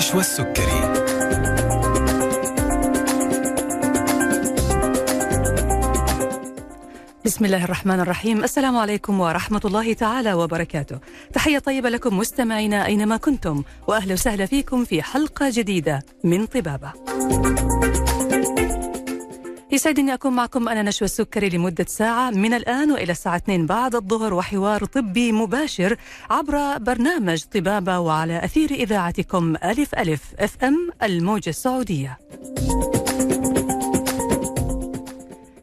نشوى السكري بسم الله الرحمن الرحيم. السلام عليكم ورحمة الله تعالى وبركاته. تحية طيبة لكم مستمعينا أينما كنتم وأهلا وسهلا فيكم في حلقة جديدة من طبابة. يسعدني أكون معكم أنا نشوى السكري لمدة ساعة. من الآن وإلى الساعة 2 بعد الظهر وحوار طبي مباشر عبر برنامج طبابة وعلى أثير إذاعتكم ألف ألف أف أم الموجة السعودية.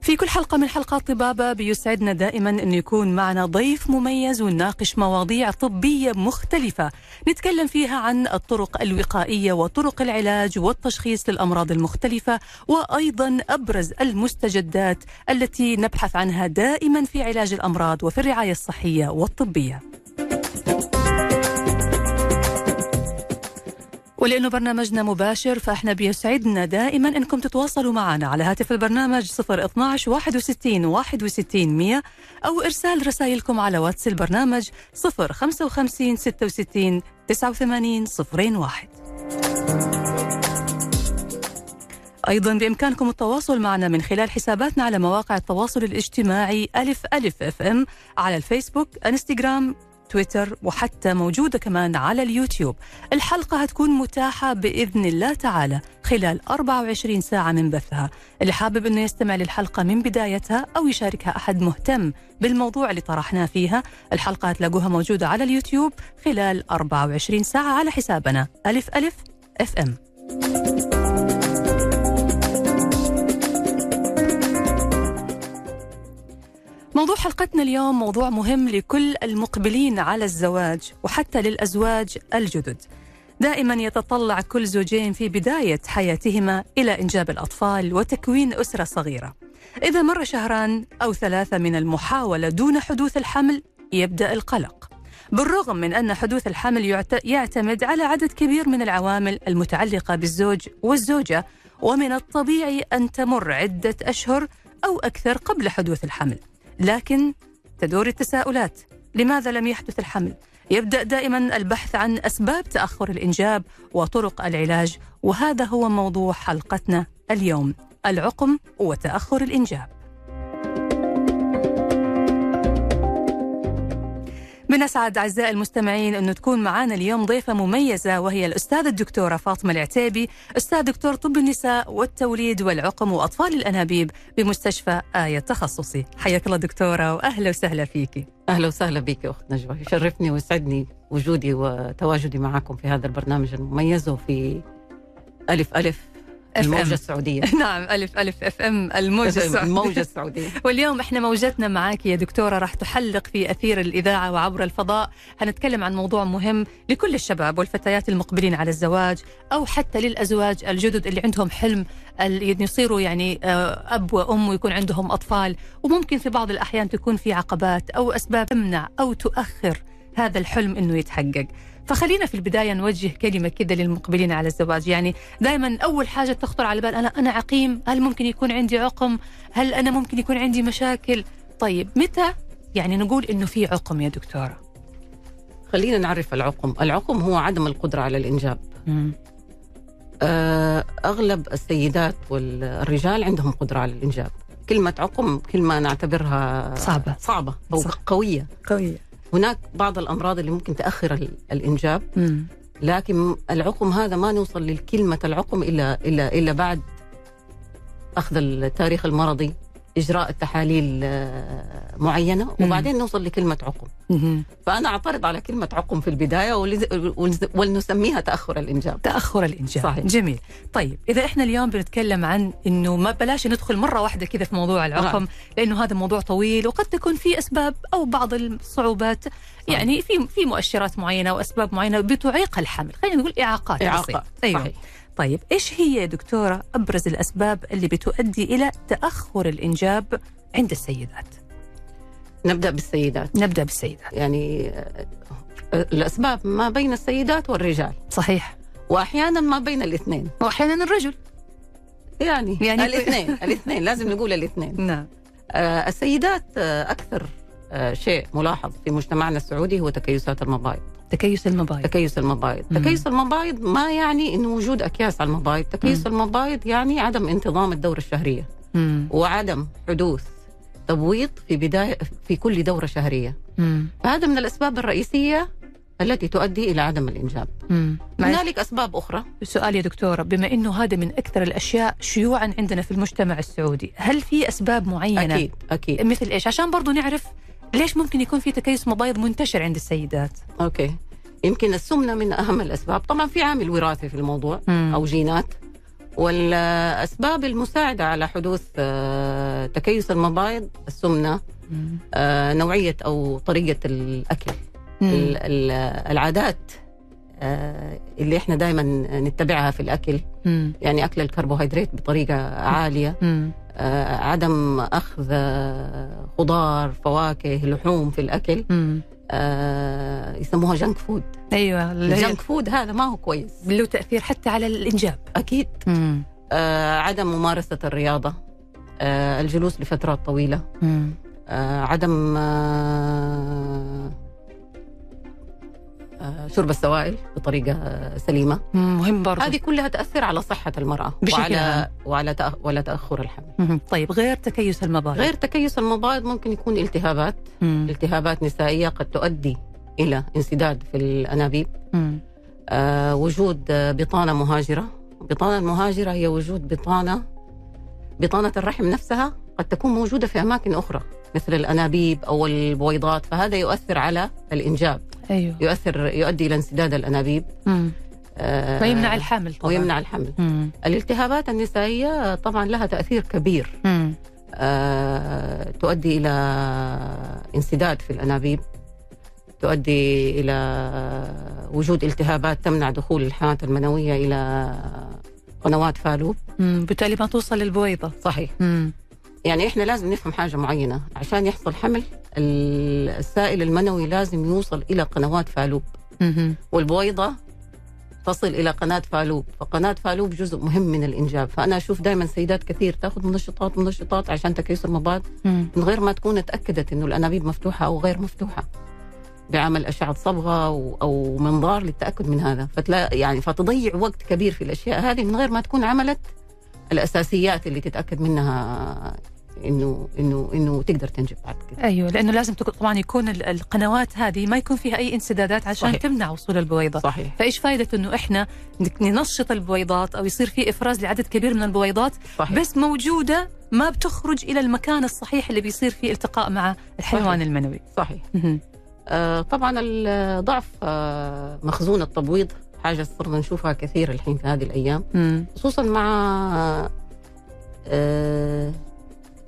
في كل حلقة من حلقات طبابة بيسعدنا دائما أن يكون معنا ضيف مميز ونناقش مواضيع طبية مختلفة. نتكلم فيها عن الطرق الوقائية وطرق العلاج والتشخيص للأمراض المختلفة وأيضا أبرز المستجدات التي نبحث عنها دائما في علاج الأمراض وفي الرعاية الصحية والطبية. ولأنه برنامجنا مباشر فإحنا بيسعدنا دائما أنكم تتواصلوا معنا على هاتف البرنامج 012 61 61 100 أو إرسال رسائلكم على واتس البرنامج 055 66 89 01 أيضا بإمكانكم التواصل معنا من خلال حساباتنا على مواقع التواصل الاجتماعي ألف ألف FM على الفيسبوك إنستغرام تويتر وحتى موجودة كمان على اليوتيوب. الحلقة هتكون متاحة بإذن الله تعالى خلال 24 ساعة من بثها. اللي حابب أنه يستمع للحلقة من بدايتها أو يشاركها أحد مهتم بالموضوع اللي طرحناه فيها الحلقة هتلاقوها موجودة على اليوتيوب خلال 24 ساعة على حسابنا. ألف ألف أف أم. موضوع حلقتنا اليوم موضوع مهم لكل المقبلين على الزواج وحتى للأزواج الجدد. دائما يتطلع كل زوجين في بداية حياتهما إلى إنجاب الأطفال وتكوين أسرة صغيرة. إذا مر شهران أو ثلاثة من المحاولة دون حدوث الحمل يبدأ القلق. بالرغم من أن حدوث الحمل يعت- يعتمد على عدد كبير من العوامل المتعلقة بالزوج والزوجة ومن الطبيعي أن تمر عدة أشهر أو أكثر قبل حدوث الحمل. لكن تدور التساؤلات. لماذا لم يحدث الحمل؟ يبدأ دائما البحث عن أسباب تأخر الإنجاب وطرق العلاج وهذا هو موضوع حلقتنا اليوم العقم وتأخر الإنجاب. بنسعد أعزائي المستمعين أنه تكون معنا اليوم ضيفة مميزة وهي الأستاذة الدكتورة فاطمة العتيبي. أستاذ دكتور طب النساء والتوليد والعقم وأطفال الأنابيب بمستشفى آية تخصصي. حياك الله دكتورة وأهلا وسهلا فيكي أهلا وسهلا بك أخت نجوى. يشرفني ويسعدني وجودي وتواجدي معكم في هذا البرنامج المميز وفي ألف ألف FM. الموجة السعودية. نعم ألف ألف أف أم الموجة السعودية. الموجة السعودية. واليوم إحنا موجتنا معاك يا دكتورة راح تحلق في أثير الإذاعة وعبر الفضاء. هنتكلم عن موضوع مهم لكل الشباب والفتيات المقبلين على الزواج أو حتى للأزواج الجدد اللي عندهم حلم يصيروا يعني آه، أب وأم ويكون عندهم أطفال. وممكن في بعض الأحيان تكون في عقبات أو أسباب تمنع أو تؤخر هذا الحلم إنه يتحقق. فخلينا في البداية نوجه كلمة كده للمقبلين على الزواج. يعني دائما أول حاجة تخطر على بال أنا أنا عقيم هل ممكن يكون عندي عقم؟ هل أنا ممكن يكون عندي مشاكل؟ طيب متى؟ يعني نقول إنه في عقم يا دكتورة. خلينا نعرف العقم. العقم هو عدم القدرة على الإنجاب. آه، أغلب السيدات والرجال عندهم قدرة على الإنجاب. كلمة عقم كلمه نعتبرها صعبة. صعبة أو صح. قوية. قوية. هناك بعض الأمراض اللي ممكن تأخر ال- الإنجاب لكن العقم هذا ما نوصل لكلمة العقم إلا إلا إلا بعد أخذ التاريخ المرضي. إجراء التحاليل آه، معينة وبعدين نوصل لكلمة عقم. فأنا أعترض على كلمة عقم في ولز- ولنسميها تأخر الإنجاب. تأخر الإنجاب. صحيح. جميل. طيب إذا إحنا اليوم بنتكلم عن إنه ما بلاش ندخل مرة واحدة كذا في موضوع العقم نعم. لأنه هذا موضوع طويل وقد تكون في أسباب أو بعض الصعوبات. يعني في في مؤشرات معينة واسباب معينة بتعيق الحمل. خلينا نقول إعاقات بسيطة. أيوه. صحيح. طيب إيش هي يا دكتورة أبرز الأسباب اللي بتؤدي إلى تأخر الإنجاب عند السيدات؟ نبدأ بالسيدات. نبدأ بالسيدات. يعني آه، الأسباب ما بين السيدات والرجال. صحيح. وأحيانا ما بين الاثنين. وأحيانا الرجل. يعني, يعني- الاثنين الاثنين لازم نقول الاثنين. نعم. آه، السيدات آه، أكثر شيء ملاحظ في مجتمعنا السعودي هو تكيسات المبايض تكيس المبايض تكيس المبايض مم. تكيس المبايض ما يعني انه وجود أكياس على المبايض تكيس مم. المبايض يعني عدم انتظام الدورة الشهرية. مم. وعدم حدوث تبويض في بداية في كل دورة شهرية. مم. فهذا من الأسباب الرئيسية التي تؤدي إلى عدم الإنجاب. مم. هنالك أسباب أخرى. سؤال يا دكتورة بما أنه هذا من أكثر الأشياء شيوعا عندنا في المجتمع السعودي هل في أسباب معينة؟ أكيد أكيد. مثل إيش؟ عشان برضو نعرف ليش ممكن يكون في تكيس مبايض منتشر عند السيدات أوكي يمكن السمنة من أهم الأسباب طبعا في عامل وراثي في الموضوع مم. أو جينات والأسباب المساعدة على حدوث آه، تكيس المبايض السمنة مم. آه، نوعية أو طريقة الأكل مم. ال- ال- العادات اللي إحنا دائما نتبعها في الأكل مم. يعني أكل الكربوهيدرات بطريقة عالية مم. آه، عدم أخذ آه، خضار فواكه لحوم في الأكل مم. آه، يسموها جنك فود هي- الجنك فود هذا ما هو كويس له تأثير حتى على الإنجاب أكيد مم. آه، عدم ممارسة الرياضة آه، الجلوس لفترات طويلة مم. آه، عدم آه، آه، شرب السوائل بطريقة سليمة. مهم برضو هذه كلها تاثر على صحة المرأة بشكل وعلى عام. وعلى تأخر الحمل. طيب غير تكيس المبايض غير تكيس المبايض ممكن يكون التهابات مم. التهابات نسائية قد تؤدي إلى انسداد في الأنابيب مم. آه، وجود بطانة مهاجرة البطانه المهاجره هي وجود بطانة بطانة الرحم نفسها قد تكون موجودة في أماكن أخرى مثل الأنابيب أو البويضات فهذا يؤثر على الإنجاب أيوة يؤثر يؤدي إلى انسداد الأنابيب مم. آه، ويمنع الحمل طبعا ويمنع الحمل مم. الالتهابات النسائية طبعا لها تأثير كبير مم. آه، تؤدي إلى انسداد في الأنابيب تؤدي إلى وجود التهابات تمنع دخول الحياة المنوية إلى قنوات فالوب. بالتالي ما توصل للبويضة صحيح مم. يعني إحنا لازم نفهم حاجة معينة. عشان يحصل حمل ال- السائل المنوي لازم يوصل إلى قنوات فالوب. والبويضة تصل إلى قناة فالوب. فقناة فالوب جزء مهم من الإنجاب. فأنا أشوف دائما سيدات كثير تأخذ منشطات منشطات عشان تكيس المبايض مم. من غير ما تكون اتاكدت إنه الأنابيب مفتوحة أو غير مفتوحة. بعمل أشعة صبغة أو, أو منظار للتأكد من هذا. فتلا يعني فتضيع وقت كبير في الأشياء هذه من غير ما تكون عملت الأساسيات اللي تتأكد منها إنه إنه إنه تقدر تنجب بعد كده أيوه لأنه لازم تكون طبعا يكون ال- القنوات هذه ما يكون فيها أي انسدادات عشان صحيح. تمنع وصول البويضة صحيح فإيش فائده إنه إحنا ننشط البويضات أو يصير في إفراز لعدد كبير من البويضات صحيح بس موجودة ما بتخرج إلى المكان الصحيح اللي بيصير فيه التقاء مع الحيوان صحيح. المنوي صحيح. آه طبعا ضعف آه مخزون التبويض حاجة صرنا نشوفها كثير الحين في هذه الأيام مم. خصوصا مع آه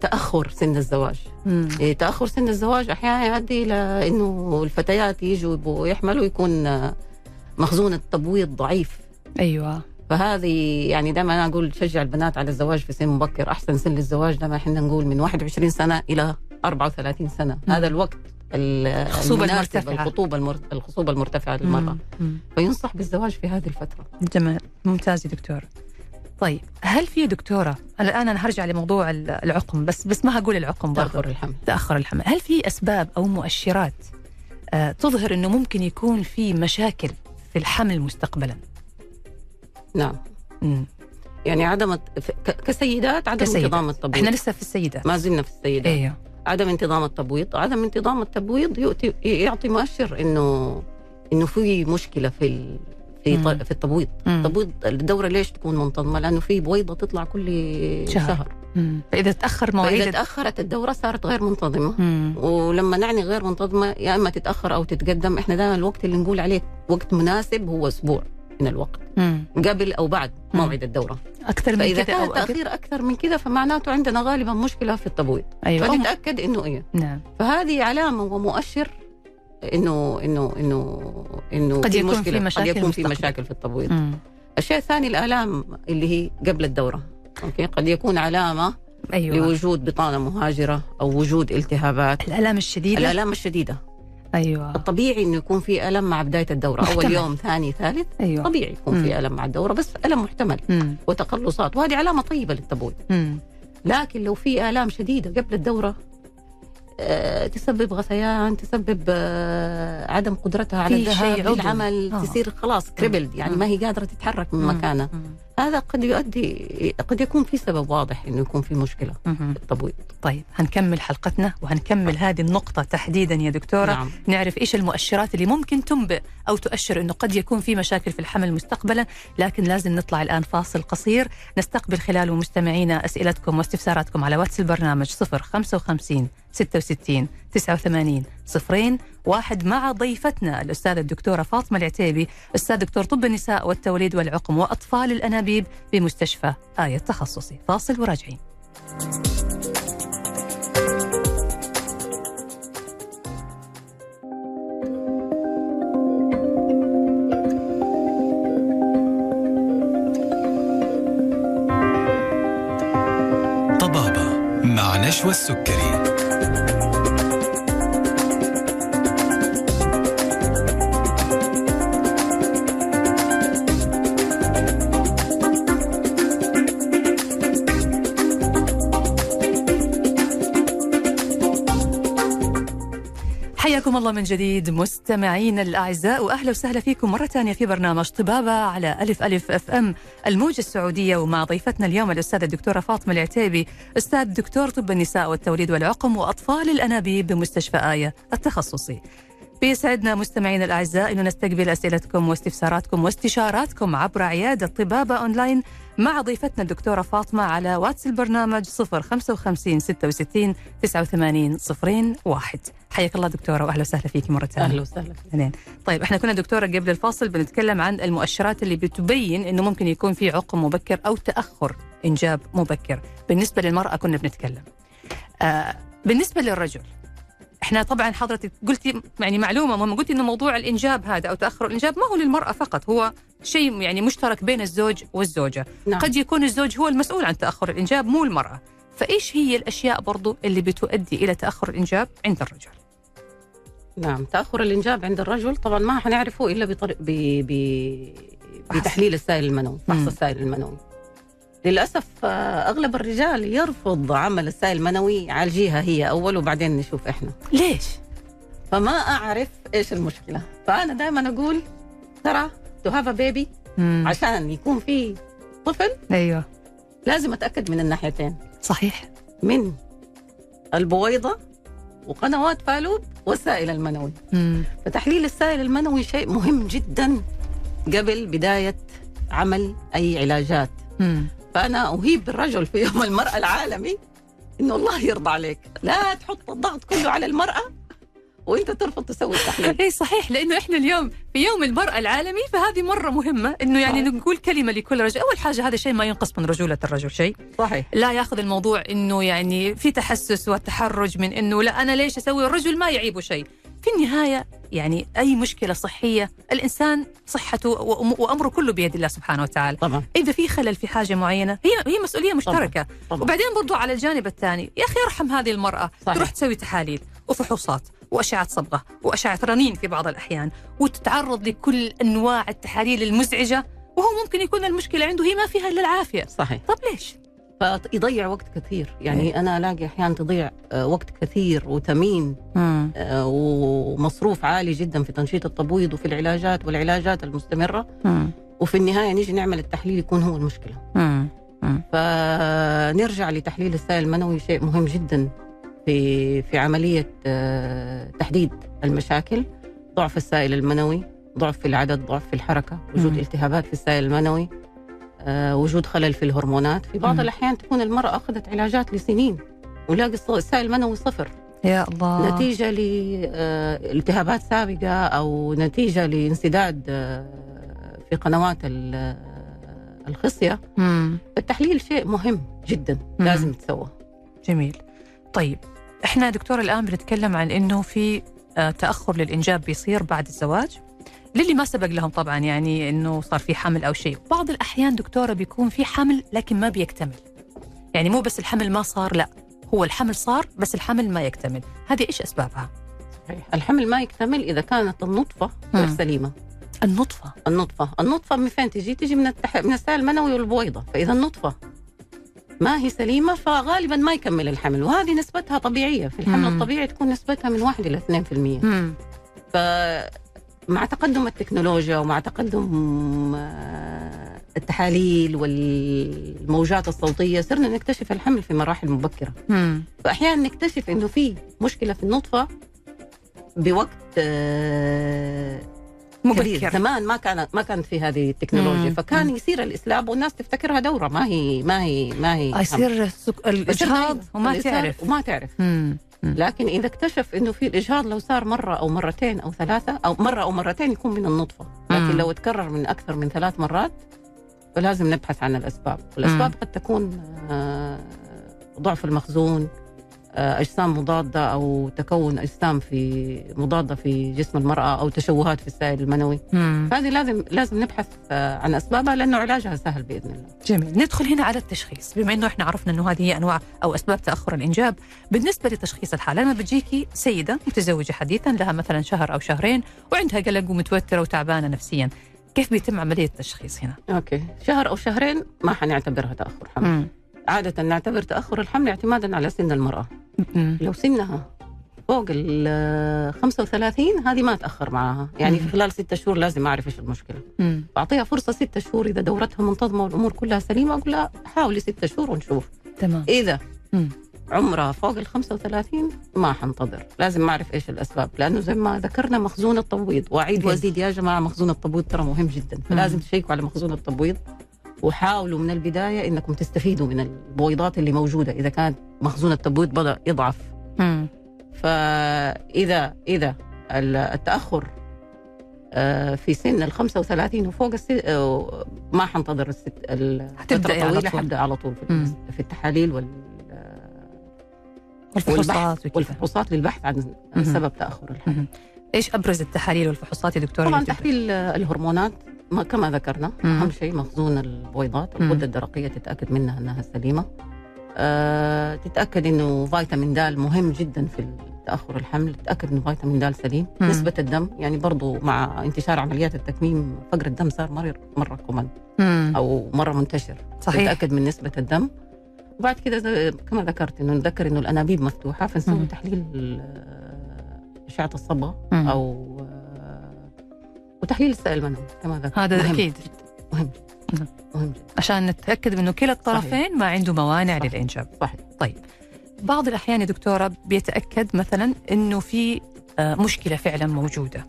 تأخر سن الزواج مم. إيه، تأخر سن الزواج أحيانا يؤدي إلى إنه الفتيات يجوا يحملوا يكون مخزون التبويض ضعيف أيوه فهذه يعني دائما أنا أقول تشجع البنات على الزواج في سن مبكر أحسن سن للزواج دائما إحنا نقول من 21 سنة إلى 34 سنة مم. هذا الوقت ال- الخصوبة المرتفعة. الخطوبة المر... الخصوبة المرتفعة للمرأة مم. مم. فينصح بالزواج في هذه الفترة جمال ممتاز يا دكتور طيب هل في دكتورة أنا الآن أنا هرجع لموضوع ال- العقم بس بس ما هقول العقم برضه تأخر الحمل. تأخر الحمل. هل في أسباب أو مؤشرات آه، تظهر إنه ممكن يكون في مشاكل في الحمل مستقبلا؟ نعم. مم. يعني عدم كسيدات عدم كسيدات. انتظام التبويض. إحنا لسه في السيدات. ما زلنا في السيدات. إيوه. عدم انتظام التبويض. عدم انتظام التبويض يعطي مؤشر انه إنه في مشكلة في. في مم. ط... في التبويض مم. التبويض الدورة ليش تكون منتظمة لأنه في بويضة تطلع كل شهر. شهر. مم. فإذا تأخر فإذا مواعيد تأخرت الدورة صارت غير منتظمة مم. ولما نعني غير منتظمة يا إما تتأخر أو تتقدم إحنا دائما الوقت اللي نقول عليه وقت مناسب هو أسبوع من الوقت مم. قبل أو بعد. موعد الدورة أكثر من فإذا كذا كان أو تاخير أكثر من كذا فمعناته عندنا غالبا مشكلة في التبويض أم- فنتأكد إنه إيه نعم فهذه علامة ومؤشر إنه إنه إنه إنه قد في يكون في مشاكل قد يكون في. مشاكل في التبويض. مم. الشيء الثاني الآلام اللي هي قبل الدورة. أوكي؟ قد يكون علامة أيوه. لوجود بطانة مهاجرة أو وجود التهابات. الألام الشديدة؟ الألام الشديدة. أيوه. الطبيعي إنه يكون في ألم مع بداية الدورة. أول محتمل. يوم ثاني ثالث. أيوه. طبيعي يكون مم. في ألم مع الدورة بس ألم محتمل. مم. وتقلصات. وهذه علامة طيبة للتبويض. لكن لو في آلام شديدة قبل الدورة آه، تسبب غثيان تسبب آه، عدم قدرتها على الذهاب. للعمل آه. تصير خلاص كريبلد يعني مم. ما هي قادرة تتحرك من. مكانها. هذا قد يؤدي قد يكون في سبب واضح إنه يكون في مشكلة. في التبويض طيب هنكمل حلقتنا وهنكمل هذه النقطة تحديدا يا دكتورة نعم. نعرف إيش المؤشرات اللي ممكن تنبئ أو تؤشر إنه قد يكون في مشاكل في الحمل مستقبلا لكن لازم نطلع الآن فاصل قصير نستقبل خلاله مستمعينا أسئلتكم واستفساراتكم على واتس البرنامج 055 66 89 صفرين واحد مع ضيفتنا الأستاذة الدكتورة فاطمة العتيبي. أستاذ دكتور طب النساء والتوليد والعقم وأطفال الأنابيب بمستشفى آية تخصصي. فاصل وراجعين. طبابة مع نشوى السكري. الله من جديد مستمعينا الأعزاء وأهلا وسهلا فيكم مرة ثانية في برنامج طبابة على ألف ألف FM الموجة السعودية ومع ضيفتنا اليوم الأستاذة الدكتورة فاطمة العتيبي أستاذ دكتور طب النساء والتوليد والعقم وأطفال الأنابيب بمستشفى آية التخصصي. بيسعدنا مستمعينا الأعزاء أنه نستقبل أسئلتكم واستفساراتكم واستشاراتكم عبر عيادة طبابة أونلاين مع ضيفتنا الدكتورة فاطمة على واتس البرنامج 055 66 89 صفرين واحد. حياك الله دكتورة وأهلا وسهلا فيك مرة ثانية. أهلا وسهلا اثنين طيب إحنا كنا دكتورة قبل الفاصل بنتكلم عن المؤشرات اللي بتبين إنه ممكن يكون في عقم مبكر أو تأخر إنجاب مبكر. بالنسبة للمرأة كنا بنتكلم. آه بالنسبة للرجل إحنا طبعا حضرتك قلتي يعني معلومة مهمة قلتي إنه موضوع الإنجاب هذا أو تأخر الإنجاب ما هو للمرأة فقط هو شيء يعني مشترك بين الزوج والزوجة. نعم. قد يكون الزوج هو المسؤول عن تأخر الإنجاب مو المرأة. فإيش هي الأشياء برضو اللي بتؤدي إلى تأخر الإنجاب عند الرجل؟ نعم. تأخر الإنجاب عند الرجل طبعا ما حنعرفه إلا بطريق ب... ب... فحص. بتحليل السائل المنوي فحص. السائل المنوي للأسف آه، أغلب الرجال يرفض عمل السائل المنوي عالجيها هي أول وبعدين نشوف إحنا. ليش؟ فما أعرف إيش المشكلة. فأنا دائما أقول ترى to have baby. عشان يكون في طفل أيوه. لازم أتأكد من الناحيتين. صحيح. من البويضة وقنوات فالوب والسائل المنوي مم. فتحليل السائل المنوي شيء مهم جدا قبل بداية عمل أي علاجات مم. فأنا أهيب بالرجل في يوم المرأة العالمي إنه الله يرضى عليك لا تحط الضغط كله على المرأة وانت ترفض تسوي التحليل. اي صحيح لأنه إحنا اليوم في يوم المرأة العالمي فهذه مرة مهمة إنه يعني صحيح. نقول كلمة لكل رجل. أول حاجة هذا شيء ما ينقص من رجولة الرجل شيء. صحيح. لا ياخذ الموضوع إنه يعني في تحسس وتحرج من إنه لا أنا ليش أسوي؟ الرجل ما يعيبه شيء. في النهاية يعني أي مشكلة صحية الإنسان صحته وأمره كله بيد الله سبحانه وتعالى. طبعا. إذا في خلل في حاجة معينة هي هي مسؤولية مشتركة. طبعا. وبعدين برضو على الجانب الثاني يا أخي ارحم هذه المرأة صحيح. تروح تسوي تحاليل وفحوصات. وأشعة صبغة وأشعة رنين في بعض الأحيان وتتعرض لكل أنواع التحاليل المزعجة وهو ممكن يكون المشكلة عنده هي ما فيها إلا العافية. صحيح. طب ليش؟ فيضيع وقت كثير. يعني أنا ألاقي أحيانا تضيع آه، وقت كثير وثمين آه، ومصروف عالي جدا في تنشيط التبويض وفي العلاجات والعلاجات المستمرة. وفي النهاية نيجي نعمل التحليل يكون هو المشكلة. فنرجع لتحليل السائل المنوي شيء مهم جدا. في في عملية آه، تحديد المشاكل ضعف السائل المنوي ضعف في العدد ضعف في الحركة وجود مم. التهابات في السائل المنوي آه، وجود خلل في الهرمونات في بعض مم. الأحيان تكون المرأة أخذت علاجات لسنين ولاقي السائل المنوي صفر يا الله نتيجة لالتهابات سابقة أو نتيجة لانسداد آه، في قنوات ال- آه، الخصية مم. التحليل شيء مهم جدا مم. لازم تسوى جميل طيب إحنا دكتور الآن بنتكلم عن إنه في آه، تأخر للإنجاب بيصير بعد الزواج للي ما سبق لهم طبعا يعني إنه صار في حمل أو شيء. بعض الأحيان دكتورة بيكون في حمل لكن ما بيكتمل. يعني مو بس الحمل ما صار لا هو الحمل صار بس الحمل ما يكتمل. هذه إيش أسبابها؟ صحيح. الحمل ما يكتمل إذا كانت النطفة غير. سليمة. النطفة. النطفة. النطفة من فين تجي؟ تجي من التح... من السائل المنوي والبويضة. فإذا النطفة ما هي سليمة فغالبا ما يكمل الحمل وهذه نسبتها طبيعية في الحمل مم. الطبيعي تكون نسبتها من 1 إلى 2% مم. فمع تقدم التكنولوجيا ومع تقدم آه، التحاليل والموجات الصوتية صرنا نكتشف الحمل في مراحل مبكرة مم. فاحيانا نكتشف إنه في مشكلة في النطفة بوقت آه، مبكر زمان ما كانت ما كانت في هذه التكنولوجيا مم. فكان مم. يصير الاسلاب والناس تفتكرها دورة ما هي ما هي ما هي آه، يصير السك- الإجهاض وما تعرف وما تعرف مم. مم. لكن إذا اكتشف إنه في الإجهاض لو صار مرة أو مرتين أو ثلاثة أو مرة أو مرتين يكون من النطفة لكن مم. لو تكرر من أكثر من ثلاث مرات فلازم نبحث عن الأسباب والأسباب مم. قد تكون آه، ضعف المخزون أجسام مضادة أو تكون أجسام في مضادة في جسم المرأة أو تشوهات في السائل المنوي. مم. هذه لازم لازم نبحث آه، عن أسبابها لأنه علاجها سهل بإذن الله. جميل. ندخل هنا على التشخيص. بما إنه إحنا عرفنا إنه هذه هي أنواع أو أسباب تأخر الإنجاب بالنسبة لتشخيص الحالة لما بتجيكي سيدة متزوجة حديثا لها مثلا شهر أو شهرين وعندها قلق ومتوترة وتعبانة نفسيا. كيف بيتم عملية التشخيص هنا؟ أوكي. شهر أو شهرين ما حنعتبرها تأخر حمل مم. عادة نعتبر تأخر الحمل اعتمادا على سن المرأة مم. لو سنها فوق ال 35 هذه ما تأخر معاها يعني في. خلال ستة شهور لازم أعرف إيش المشكلة. بعطيها فرصة ستة شهور إذا دورتها منتظمة والأمور كلها سليمة أقول لها حاولي ستة شهور ونشوف تمام إذا مم. عمرها فوق ال 35 ما حنتظر لازم أعرف إيش الأسباب لأنه زي ما ذكرنا مخزون التبويض وأعيد. وأزيد يا جماعة مخزون التبويض ترى مهم جدا فلازم تشيكوا على مخزون التبويض وحاولوا من البداية إنكم تستفيدوا من البويضات اللي موجودة إذا كان مخزون التبويض بدا يضعف مم. فإذا إذا ال- التأخر آه، في سن ال 35 وفوق الس... آه، ما حنتظر الست الفترة طويلة طول. حبدأ على طول في. في التحاليل وال... والفحوصات والفحوصات للبحث عن. سبب تأخر الحمل. إيش أبرز التحاليل والفحوصات يا دكتوره طبعا؟ تحليل الهرمونات ما كما ذكرنا. أهم شيء مخزون البويضات. الغدة الدرقية تتأكد منها أنها سليمة أه تتأكد إنه فيتامين د مهم جدا في تأخر الحمل تتأكد إنه فيتامين د سليم مم. نسبة الدم يعني برضو مع انتشار عمليات التكميم فقر الدم صار مرة مره مم. أو مرة منتشر صحيح نتاكد من نسبة الدم وبعد كده كما ذكرت إنه نتذكر إنه الأنابيب مفتوحة فنسوي. تحليل آه، أشعة الصبغة. أو وتحليل السائل المنوي كما ذكرت. هذا مهم أكيد. جدا. مهم. جدا مهم جدا. عشان نتأكد انه كلا الطرفين ما عنده موانع صحيح. للإنجاب. صحيح. بعض الأحيان يا دكتورة بيتأكد مثلا أنه في آه، مشكلة فعلا موجودة.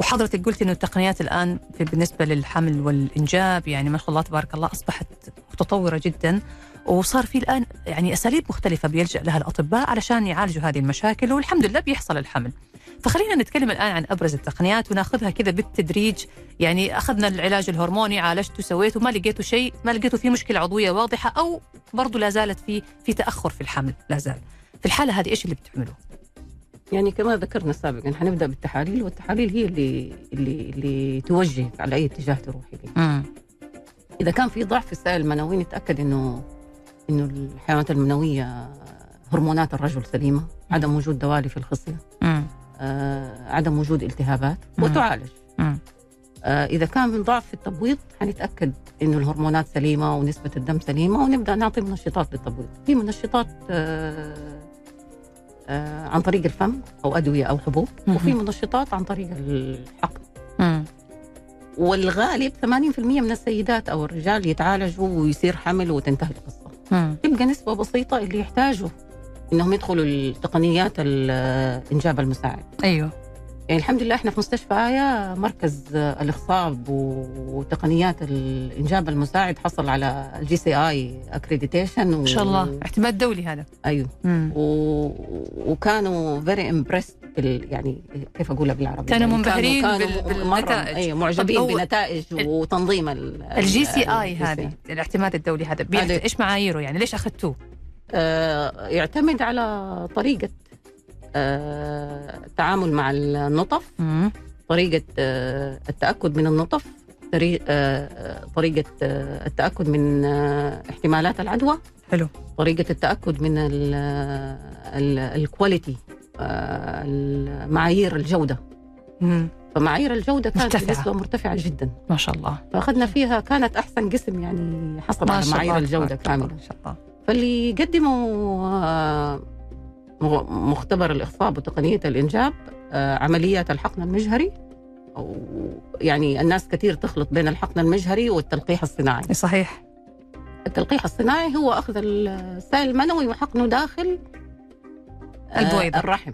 وحضرتك قلت أنه التقنيات الآن في بالنسبة للحمل والإنجاب يعني ما شاء الله تبارك الله أصبحت متطورة جدا. وصار في الآن يعني أساليب مختلفة بيلجأ لها الأطباء علشان يعالجوا هذه المشاكل والحمد لله بيحصل الحمل. فخلينا نتكلم الآن عن أبرز التقنيات وناخذها كذا بالتدريج. يعني أخذنا العلاج الهرموني عالجته سويته ما لقيته شيء ما لقيته في مشكلة عضوية واضحة أو برضو لا زالت في في تأخر في الحمل لا زال. في الحالة هذه إيش اللي بتعملوه؟ يعني كما ذكرنا سابقا حنبدأ بالتحاليل والتحاليل هي اللي اللي اللي توجهك على أي اتجاه تروحي مم. إذا كان في ضعف في السائل المنوي نتأكد إنه إنه الحيوانات المنوية هرمونات الرجل سليمة عدم وجود دوالي في الخصية. عدم وجود التهابات. وتعالج. آه، إذا كان من ضعف في التبويض حنتأكد إنه الهرمونات سليمة ونسبة الدم سليمة ونبدأ نعطي منشطات للتبويض في منشطات آه، آه، عن طريق الفم أو أدوية أو حبوب. وفي منشطات عن طريق الحقن. والغالب 80% من السيدات أو الرجال يتعالجوا ويصير حمل وتنتهي القصة. تبقى نسبة بسيطة اللي يحتاجوا إنهم يدخلوا التقنيات الإنجاب المساعد. أيوه. يعني الحمد لله إحنا في مستشفى آية مركز الإخصاب و- وتقنيات الإنجاب المساعد حصل على ال JCI accreditation ما شاء الله. اعتماد دولي هذا. مم. و... وكانوا very impressed بال... يعني كيف أقولها بالعربي كانوا يعني منبهرين كانوا بال- بالنتائج. أيوه معجبين بنتائج وتنظيم ال... ال JCI هذه الاعتماد الدولي هذا. هذا- إيش معاييره؟ يعني ليش أخذتوه؟ آه، يعتمد على طريقة آه، التعامل مع النطف. طريقة آه، التأكد من النطف طريق- طريقة التأكد من احتمالات العدوى حلو. طريقة التأكد من ال- ال- الكواليتي المعايير الجودة. مم. فمعايير الجودة كانت مرتفعة. بنسبة مرتفعة جدا. ما شاء الله. فأخذنا فيها كانت أحسن قسم يعني حصل على معايير الجودة كاملة. ما شاء الله. فاللي يقدموا آه، مختبر الإخصاب وتقنية الإنجاب آه، عمليات الحقن المجهري. أو يعني الناس كثير تخلط بين الحقن المجهري والتلقيح الصناعي. صحيح. التلقيح الصناعي هو أخذ السائل المنوي وحقنه داخل آه، البويضة. الرحم.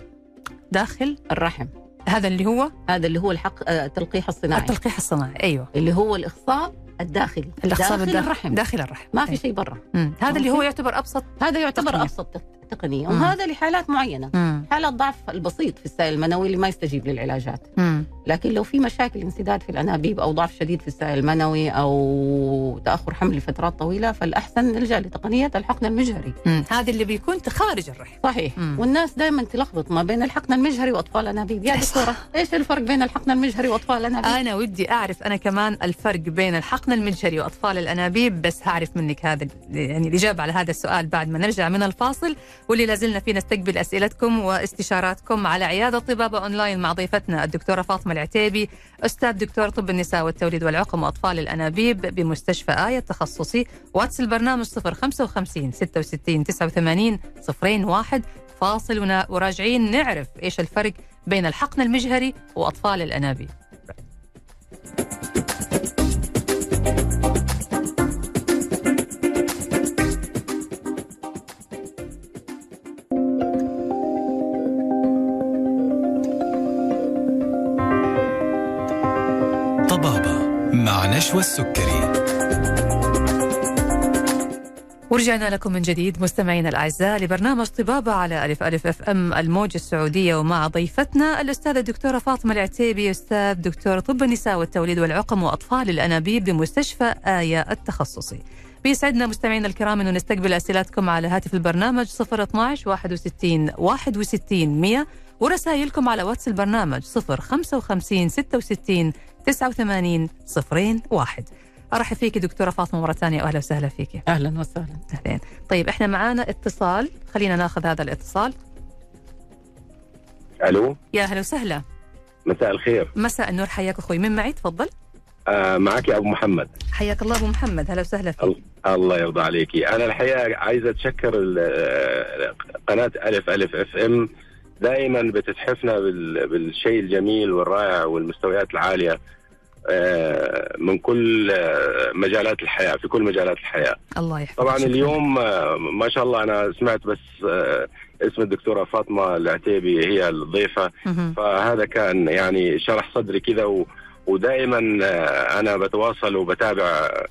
داخل؟ الرحم. هذا اللي هو؟ هذا اللي هو الحق التلقيح الصناعي. التلقيح الصناعي أيوه. اللي هو الإخصاب الداخلي الاخصاب داخل الداخل الرحم داخل الرحم ما في أيوة. شيء برا. هذا اللي هو. يعتبر أبسط هذا يعتبر تقنية. أبسط تق- تقنيه. وهذا لحالات معينة مم. حالة ضعف البسيط في السائل المنوي اللي ما يستجيب للعلاجات مم. لكن لو في مشاكل انسداد في الأنابيب أو ضعف شديد في السائل المنوي أو تأخر حمل لفترات طويلة فالأحسن نلجا لتقنية الحقن المجهري. هذا اللي بيكون خارج الرحم صحيح مم. والناس دائما تلخبط ما بين الحقن المجهري وأطفال الانابيب يا دكتورة إيش الفرق بين الحقن المجهري وأطفال الانابيب أنا ودي أعرف أنا كمان الفرق بين الحقن المجهري واطفال الأنابيب بس هعرف منك هذا يعني الإجابة على هذا السؤال بعد ما نرجع من الفاصل. واللي لازلنا فيه نستقبل أسئلتكم واستشاراتكم على عيادة طبابه أونلاين مع ضيفتنا الدكتورة فاطمة العتيبي أستاذ دكتور طب النساء والتوليد والعقم وأطفال الأنابيب بمستشفى آية التخصصي. واتس البرنامج 055 66 89 01 فاصل وراجعين نعرف إيش الفرق بين الحقن المجهري وأطفال الأنابيب. طبابة مع نشوى السكري. ورجعنا لكم من جديد مستمعينا الأعزاء لبرنامج طبابة على ألف ألف أف أم الموجة السعودية ومع ضيفتنا الأستاذة الدكتورة فاطمة العتيبي أستاذ دكتور طب النساء والتوليد والعقم وأطفال الأنابيب بمستشفى آية التخصصي. بيسعدنا مستمعينا الكرام إنه نستقبل أسئلتكم على هاتف البرنامج 012 61 61 100 ورسائلكم على واتس البرنامج 055 66 89 01 ارحب فيك دكتورة فاطمة مرة ثانية واهلا وسهلا فيك. أهلا وسهلا. اهلين طيب إحنا معانا اتصال. خلينا ناخذ هذا الاتصال. ألو؟ يا أهلا وسهلا. مساء الخير. مساء النور حياك أخوي. من معي؟ تفضل. آه معك أبو محمد. حياك الله أبو محمد. هلا وسهلا فيك. ال- الله يرضى عليكي أنا الحقيقة عايز أتشكر قناة ألف ألف أف إم. دائما بتتحفنا بال- بالشيء الجميل والرائع والمستويات العالية. من كل آه، مجالات الحياة في كل مجالات الحياة الله يحفظك طبعا. اليوم آه، ما شاء الله أنا سمعت بس آه، اسم الدكتورة فاطمة العتيبي هي الضيفة. فهذا كان يعني شرح صدري كذا و... ودائما آه، أنا بتواصل وبتابع آه،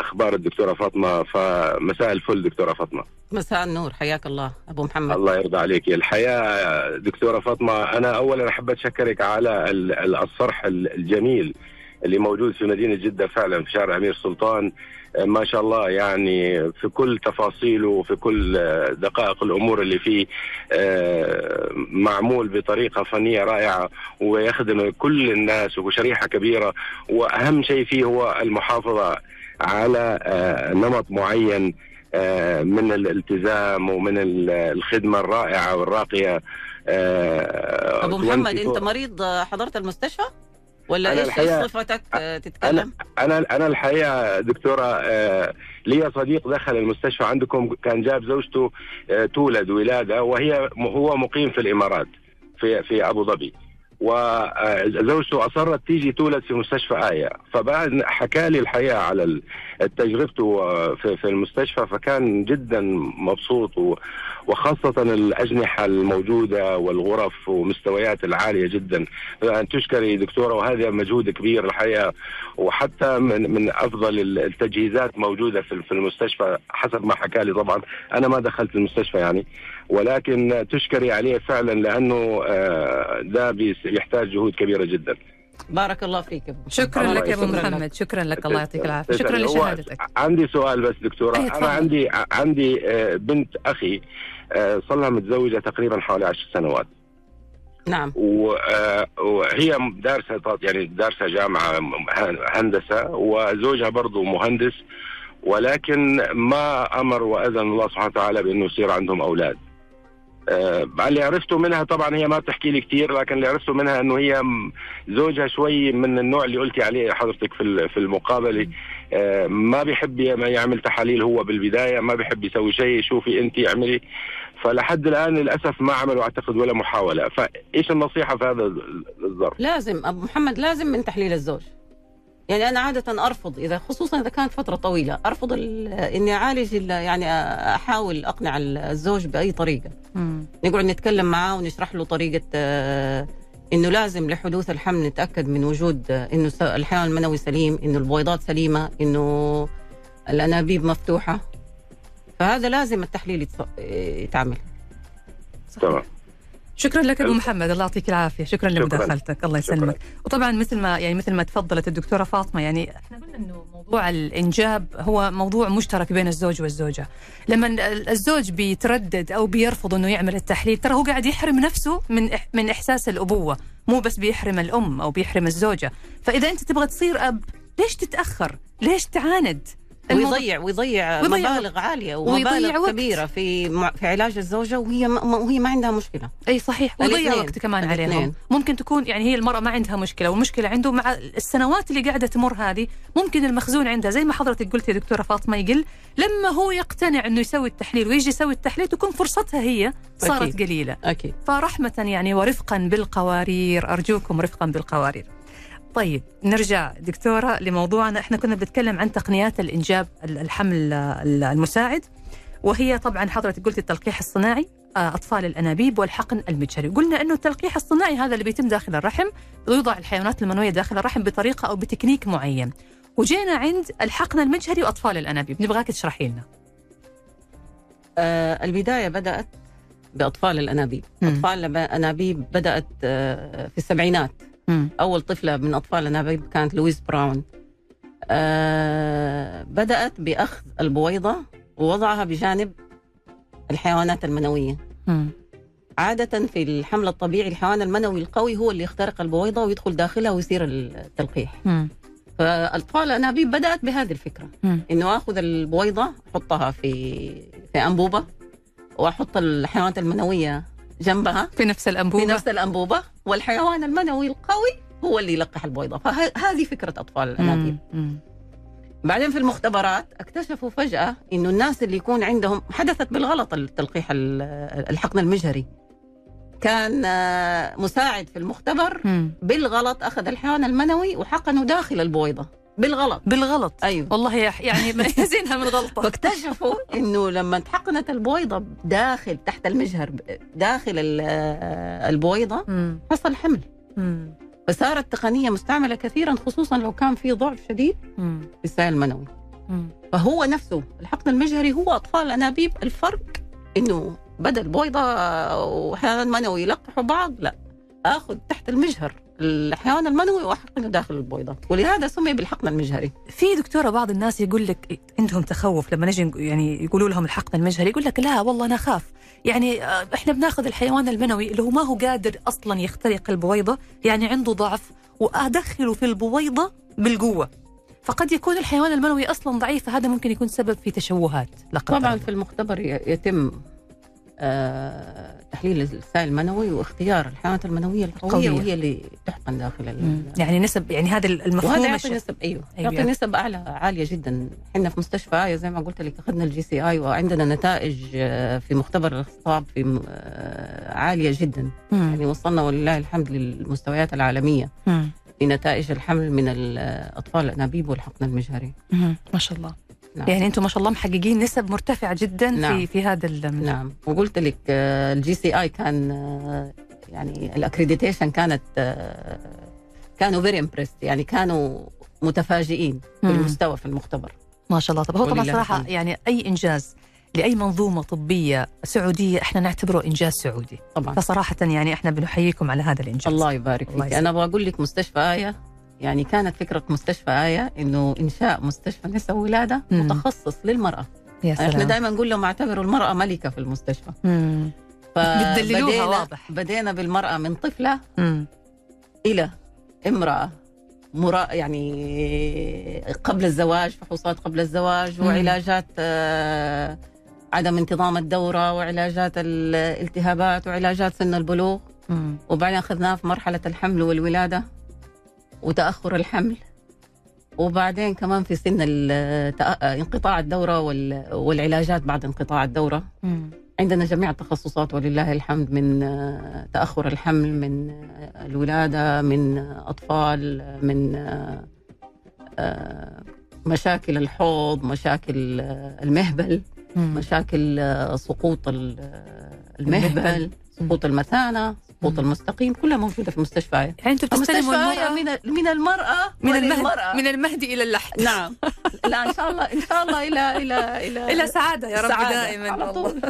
أخبار الدكتورة فاطمة. فمساء الفل دكتورة فاطمة. مساء النور. حياك الله أبو محمد. الله يرضى عليك. الحياة دكتورة فاطمة أنا اولا أحب اشكرك على ال- ال- الصرح ال- الجميل اللي موجود في مدينة جدة فعلا في شارع أمير سلطان. آه، ما شاء الله يعني في كل تفاصيله وفي كل آه، دقائق الأمور اللي فيه آه، معمول بطريقة فنية رائعة ويخدم كل الناس وشريحة كبيرة. وأهم شيء فيه هو المحافظة. على آه، نمط معين آه، من الالتزام ومن ال- الخدمة الرائعة والراقية آه، أبو محمد 24 أنت مريض حضرت المستشفى؟ ولا أنا إيش الحقيقة- صفتك تتكلم؟ أنا أنا الحقيقة دكتورة لي صديق دخل المستشفى عندكم كان جاب زوجته تولد ولادة وهي هو مقيم في الإمارات في في أبو ظبي. وزوجته أصرت تيجي تولد في مستشفى آية. فبعد حكى لي الحقيقة على تجربته في المستشفى فكان جدا مبسوط و- وخاصة الأجنحة الموجودة والغرف ومستويات العالية جدا. أن تشكري دكتورة وهذا مجهود كبير الحقيقة. وحتى من من أفضل التجهيزات موجودة في المستشفى حسب ما حكى لي طبعا. أنا ما دخلت المستشفى يعني. ولكن تشكري عليه فعلا لأنه آه، ده بيس- يحتاج جهود كبيرة جدا. بارك الله فيك أبو. شكرا الله لك يا أبو. محمد شكرا لك الله يعطيك العافية شكرا لشهادتك عندي سؤال بس دكتورة. أنا عندي عندي آه، بنت أخي آه، صار لها متزوجة تقريبا حوالي عشر سنوات نعم آه، وهي دارسة يعني دارسة جامعة هندسة وزوجها برضه مهندس ولكن ما أمر وأذن الله سبحانه وتعالى بأنه يصير عندهم أولاد. آه، اللي عرفته منها طبعا هي ما بتحكي لي كثير لكن اللي عرفته منها إنه هي زوجها شوي من النوع اللي قلتي عليه حضرتك في في المقابلة. آه، ما بيحب يعمل تحاليل هو بالبداية ما بيحب يسوي شيء شوفي انت اعملي. فلحد الآن للأسف ما عملوا أعتقد ولا محاولة. فإيش النصيحة في هذا الظرف؟ لازم أبو محمد لازم من تحليل الزوج. يعني أنا عادة أرفض إذا خصوصا إذا كانت فترة طويلة أرفض إني أعالج يعني أحاول أقنع الزوج بأي طريقة. مم. نقعد نتكلم معاه ونشرح له طريقة آه، إنه لازم لحدوث الحمل نتأكد من وجود آه، إنه الحيوان المنوي سليم إنه البويضات سليمة إنه الأنابيب مفتوحة. فهذا لازم التحليل يتعمل. تمام. شكرا لك أبو محمد. الله يعطيك العافية. شكرا, شكرا. لمداخلتك. الله يسلمك. وطبعا مثل ما يعني مثل ما تفضلت الدكتورة فاطمة يعني إحنا قلنا إنه موضوع الإنجاب هو موضوع مشترك بين الزوج والزوجة. لما الزوج بيتردد أو بيرفض إنه يعمل التحليل ترى هو قاعد يحرم نفسه من من إحساس الأبوة. مو بس بيحرم الأم أو بيحرم الزوجة. فإذا أنت تبغى تصير أب ليش تتأخر؟ ليش تعاند؟ ويضيع ويضيع مبالغ عالية ومبالغ كبيرة في في علاج الزوجة وهي ما وهي ما عندها مشكلة. أي صحيح. ويضيع وقت كمان عليهم. ممكن تكون يعني هي المرأة ما عندها مشكلة والمشكلة عنده مع السنوات اللي قاعدة تمر هذه ممكن المخزون عندها. زي ما حضرتك قلت يا دكتورة فاطمة يقل. لما هو يقتنع إنه يسوي التحليل ويجي يسوي التحليل تكون فرصتها هي صارت أكيد. قليلة. أكيد. فرحمة يعني ورفقا بالقوارير. أرجوكم رفقا بالقوارير. طيب نرجع دكتورة لموضوعنا. إحنا كنا بنتكلم عن تقنيات الإنجاب الحمل المساعد وهي طبعا حضرتك قلت التلقيح الصناعي آه، أطفال الأنابيب والحقن المجهري قلنا أنه التلقيح الصناعي هذا اللي بيتم داخل الرحم ويوضع الحيوانات المنوية داخل الرحم بطريقة أو بتكنيك معين. وجينا عند الحقن المجهري وأطفال الأنابيب. نبغاك تشرحي لنا. آه البداية بدأت بأطفال الأنابيب. م. أطفال الأنابيب بدأت آه في السبعينات. مم. أول طفلة من الأنابيب كانت لويس براون آه بدأت بأخذ البويضة ووضعها بجانب الحيوانات المنوية مم. عادة في الحمل الطبيعي الحيوان المنوي القوي هو اللي يخترق البويضة ويدخل داخلها ويصير التلقيح مم. فاطفال الانابيب بدأت بهذه الفكرة مم. إنه آخذ البويضة أحطها في في أنبوبة وأحط الحيوانات المنوية جنبها. في نفس الأنبوبة. في نفس الأنبوبة. والحيوان المنوي القوي هو اللي يلقح البويضه فهذه فكرة أطفال الانابيب بعدين في المختبرات اكتشفوا فجأة إنه الناس اللي يكون عندهم حدثت بالغلط التلقيح الحقن المجهري. كان آه، مساعد في المختبر بالغلط أخذ الحيوان المنوي وحقنه داخل البويضه بالغلط. بالغلط. أيوه. والله يعني ميزينها من غلطة. فاكتشفوا إنه لما تحقنت البويضة داخل تحت المجهر داخل البويضة حصل حمل. مم. فصارت تقنية مستعملة كثيرا خصوصا لو كان في ضعف شديد في السائل المنوي مم. فهو نفسه الحقن المجهري هو أطفال الأنابيب. الفرق إنه بدل بويضه وحيوان منوي يلقحوا بعض لا آخذ تحت المجهر. الحيوان المنوي واحقنه داخل البويضه ولهذا سمي بالحقن المجهري. في دكتورة بعض الناس يقول لك عندهم تخوف لما نجي يعني يقولوا لهم الحقن المجهري يقول لك لا والله أنا أخاف. يعني آه، إحنا بناخذ الحيوان المنوي اللي هو ما هو قادر أصلا يخترق البويضة يعني عنده ضعف وأدخله في البويضة بالقوة. فقد يكون الحيوان المنوي أصلا ضعيف فهذا ممكن يكون سبب في تشوهات طبعا في المختبر يتم تحليل السائل المنوي واختيار الحيوانات المنوية القوية قوية. وهي اللي تحقن داخل يعني نسب يعني هذا المفهوم وهذا يعطي نسب أيوه, أيوة. يعطي نسب أعلى عالية جدا إحنا في مستشفى آية زي ما قلت لك أخذنا ال JCI وعندنا نتائج آه، في مختبر الاخصاب في آه، عالية جدا مم. يعني وصلنا ولله الحمد للمستويات العالمية مم. في نتائج الحمل من الاطفال الأنابيب والحقن المجهري ما شاء الله نعم. يعني أنتم ما شاء الله محققين نسب مرتفعه جدا نعم. في في هذا المجال. نعم. وقلت لك ال JCI كان آه، يعني ال accreditation كانت آه، كانوا very impressed يعني كانوا متفاجئين بالمستوى في المختبر. ما شاء الله. طب هو طبعا صراحة يعني أي إنجاز لأي منظومة طبية سعودية إحنا نعتبره إنجاز سعودي؟ طبعا. فصراحة يعني إحنا بنحييكم على هذا الإنجاز. الله يبارك فيك. أنا أبغى أقول لك مستشفى آية. يعني كانت فكرة مستشفى آية إنه إنشاء مستشفى نساء وولادة مم. متخصص للمرأة يا سلام. إحنا دائما نقول لهم اعتبروا المرأة ملكة في المستشفى بتدللوها واضح بدينا بالمرأة من طفلة مم. إلى امرأة مرا يعني قبل الزواج فحوصات قبل الزواج. وعلاجات آه عدم انتظام الدورة وعلاجات الالتهابات وعلاجات سن البلوغ. وبعدين أخذناها في مرحلة الحمل والولادة وتأخر الحمل وبعدين كمان في سن انقطاع الدورة وال- والعلاجات بعد انقطاع الدورة مم. عندنا جميع التخصصات ولله الحمد من آه، تأخر الحمل من آه، الولادة من آه، أطفال من مشاكل الحوض مشاكل المهبل مم. مشاكل سقوط ال- المهبل سقوط المثانة مم. المستقيم كلها موجودة في المستشفى يعني أنتم بتستلموا المرأة من من المرأة من المهد وللمرأة. من المهد إلى اللحد نعم لا إن شاء الله إن شاء الله إلى إلى إلى إلى سعادة يا رب سعادة. دائما على طول.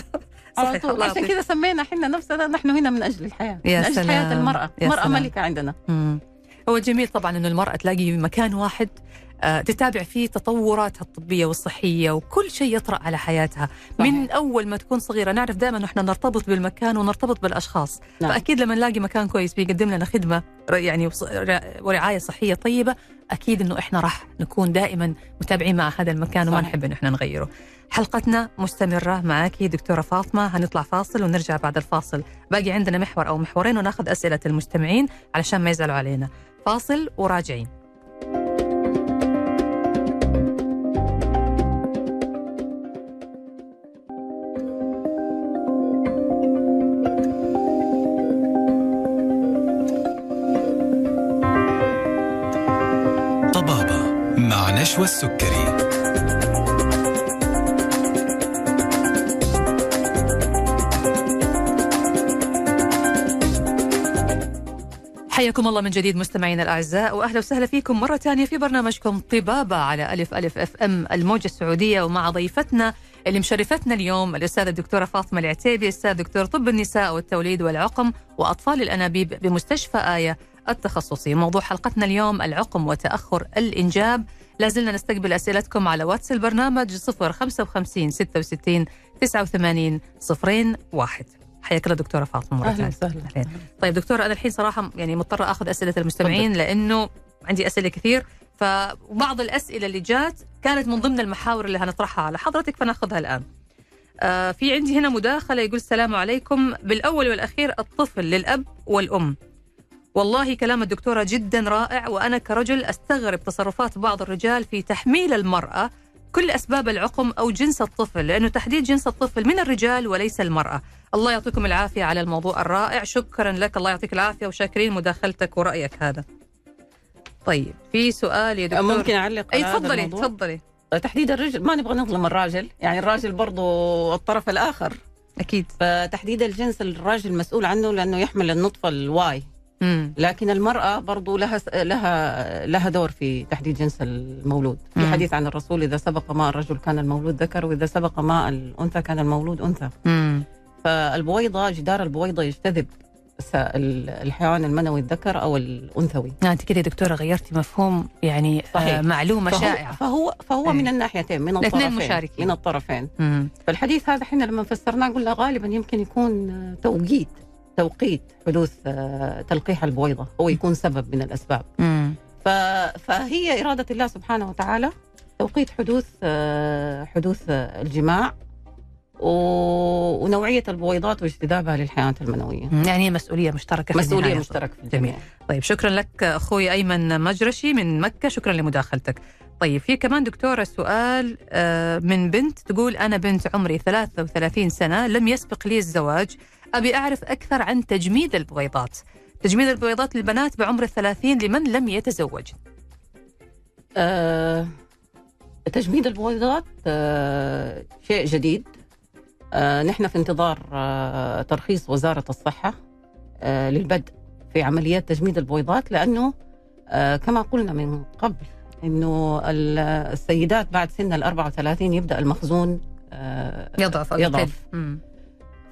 على طول عشان. كذا سمينا إحنا نفسنا نحن هنا من أجل الحياة يا من أجل سلام. حياه المراه المراه. ملكة عندنا مم. هو جميل طبعا إنه المرأة تلاقي مكان واحد تتابع فيه تطوراتها الطبية والصحية وكل شيء يطرأ على حياتها. صحيح. من أول ما تكون صغيرة نعرف دائما إحنا نرتبط بالمكان ونرتبط بالأشخاص. نعم. فأكيد لما نلاقي مكان كويس بيقدم لنا خدمة يعني ورعاية صحية طيبة أكيد إنه إحنا راح نكون دائما متابعين مع هذا المكان وما صحيح. نحب انه إحنا نغيره. حلقتنا مستمرة معك دكتورة فاطمة. هنطلع فاصل ونرجع بعد الفاصل. باقي عندنا محور أو محورين وناخذ أسئلة المستمعين علشان ما يزعلوا علينا. فاصل وراجعين. مع نشوى السكري حياكم الله من جديد مستمعينا الأعزاء وأهلا وسهلا فيكم مرة ثانية في برنامجكم طبابة على ألف ألف أف أم الموجة السعودية ومع ضيفتنا اللي مشرفتنا اليوم الأستاذة الدكتورة فاطمة العتيبي أستاذ دكتور طب النساء والتوليد والعقم وأطفال الأنابيب بمستشفى آية. التخصصي. موضوع حلقتنا اليوم العقم وتأخر الإنجاب. لازلنا نستقبل أسئلتكم على واتس البرنامج 055 66 89 صفرين واحد. حياك الله دكتورة فاطمة مره أهلا وسهلا. طيب دكتورة أنا الحين صراحة يعني مضطرة أخذ أسئلة المستمعين لأنه عندي أسئلة كثير. فبعض الأسئلة اللي جات كانت من ضمن المحاور اللي هنطرحها على حضرتك فناخذها الآن. آه في عندي هنا مداخلة يقول السلام عليكم. بالأول والأخير الطفل للأب والأم. والله كلام الدكتورة جدا رائع وأنا كرجل أستغرب تصرفات بعض الرجال في تحميل المرأة كل أسباب العقم أو جنس الطفل لأنه تحديد جنس الطفل من الرجال وليس المرأة. الله يعطيكم العافية على الموضوع الرائع شكرا لك الله يعطيك العافية وشاكرين مداخلتك ورأيك هذا. طيب في سؤال يا دكتور. ممكن على هذا تفضلي؟ تفضلي. تحديد الرجل ما نبغى نظلم الراجل يعني الراجل برضو الطرف الآخر. أكيد. فتحديد الجنس الراجل مسؤول عنه لأنه يحمل النطفة الواي. لكن المرأة برضو لها لها لها دور في تحديد جنس المولود. في مم. حديث عن الرسول إذا سبق ماء الرجل كان المولود ذكر وإذا سبق ماء الأنثى كان المولود أنثى. امم فالبويضة جدار البويضة يجتذب الحيوان المنوي الذكر أو الأنثوي. أنت كده يا دكتورة غيرتي مفهوم يعني صحيح. آه معلومة فهو شائعة. فهو, فهو إيه. من الناحيتين من الطرفين مشاركين. من الطرفين. امم فالحديث هذا إحنا لما فسرناه قلنا غالبا يمكن يكون توقيت. توقيت حدوث آه، تلقيح البويضة. هو يكون سبب من الأسباب. ف... فهي إرادة الله سبحانه وتعالى توقيت حدوث آه، حدوث الجماع و... ونوعية البويضات واجتذابها للحيوانات المنوية. يعني هي مسؤولية مشتركة في مسؤولية. مشتركة في الجميع. طيب شكرا لك أخوي أيمن مجرشي من مكة. شكرا لمداخلتك. طيب في كمان دكتورة سؤال آه، من بنت تقول أنا بنت عمري 33 سنة لم يسبق لي الزواج. أبي أعرف أكثر عن تجميد البويضات تجميد البويضات للبنات بعمر الثلاثين لمن لم يتزوج. آه، تجميد البويضات آه، شيء جديد. آه، نحن في انتظار آه، ترخيص وزارة الصحة آه، للبدء في عمليات تجميد البويضات لأنه آه، كما قلنا من قبل أنه ال- السيدات بعد سن ال 34 يبدأ المخزون آه، يضعف يضعف.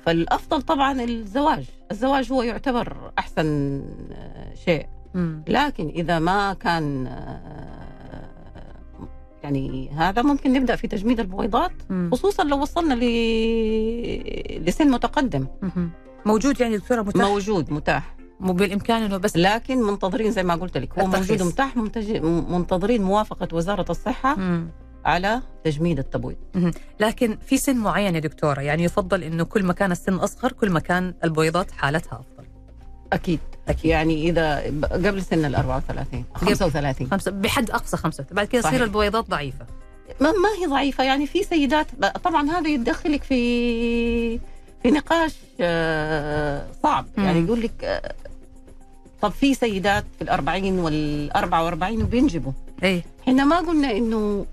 مم. فالأفضل طبعا الزواج الزواج هو يعتبر أحسن آه، شيء. لكن إذا ما كان آه، يعني هذا ممكن نبدأ في تجميد البويضات. خصوصا لو وصلنا ل... لسن متقدم. موجود يعني دكتوره متاح موجود متاح مو بالإمكان إنه بس لكن منتظرين زي ما قلت لك هو. موجود متاح منتج... منتظرين موافقة وزارة الصحة مم. على تجميد التبويض. لكن في سن معين يا دكتورة؟ يعني يفضل إنه كل ما كان السن اصغر كل ما كان البويضات حالتها أفضل. أكيد. يعني إذا ب- قبل سن ال 34 35 خمسة بحد أقصى خمسة. بعد كده تصير. البويضات ضعيفة. ما, ما هي ضعيفة. يعني في سيدات طبعا هذا يدخلك في في نقاش آه، صعب. يعني يقول لك آه، طب في سيدات في الأربعين والأربعة وأربعين وبينجبوا. إيه. إحنا ما قلنا إنه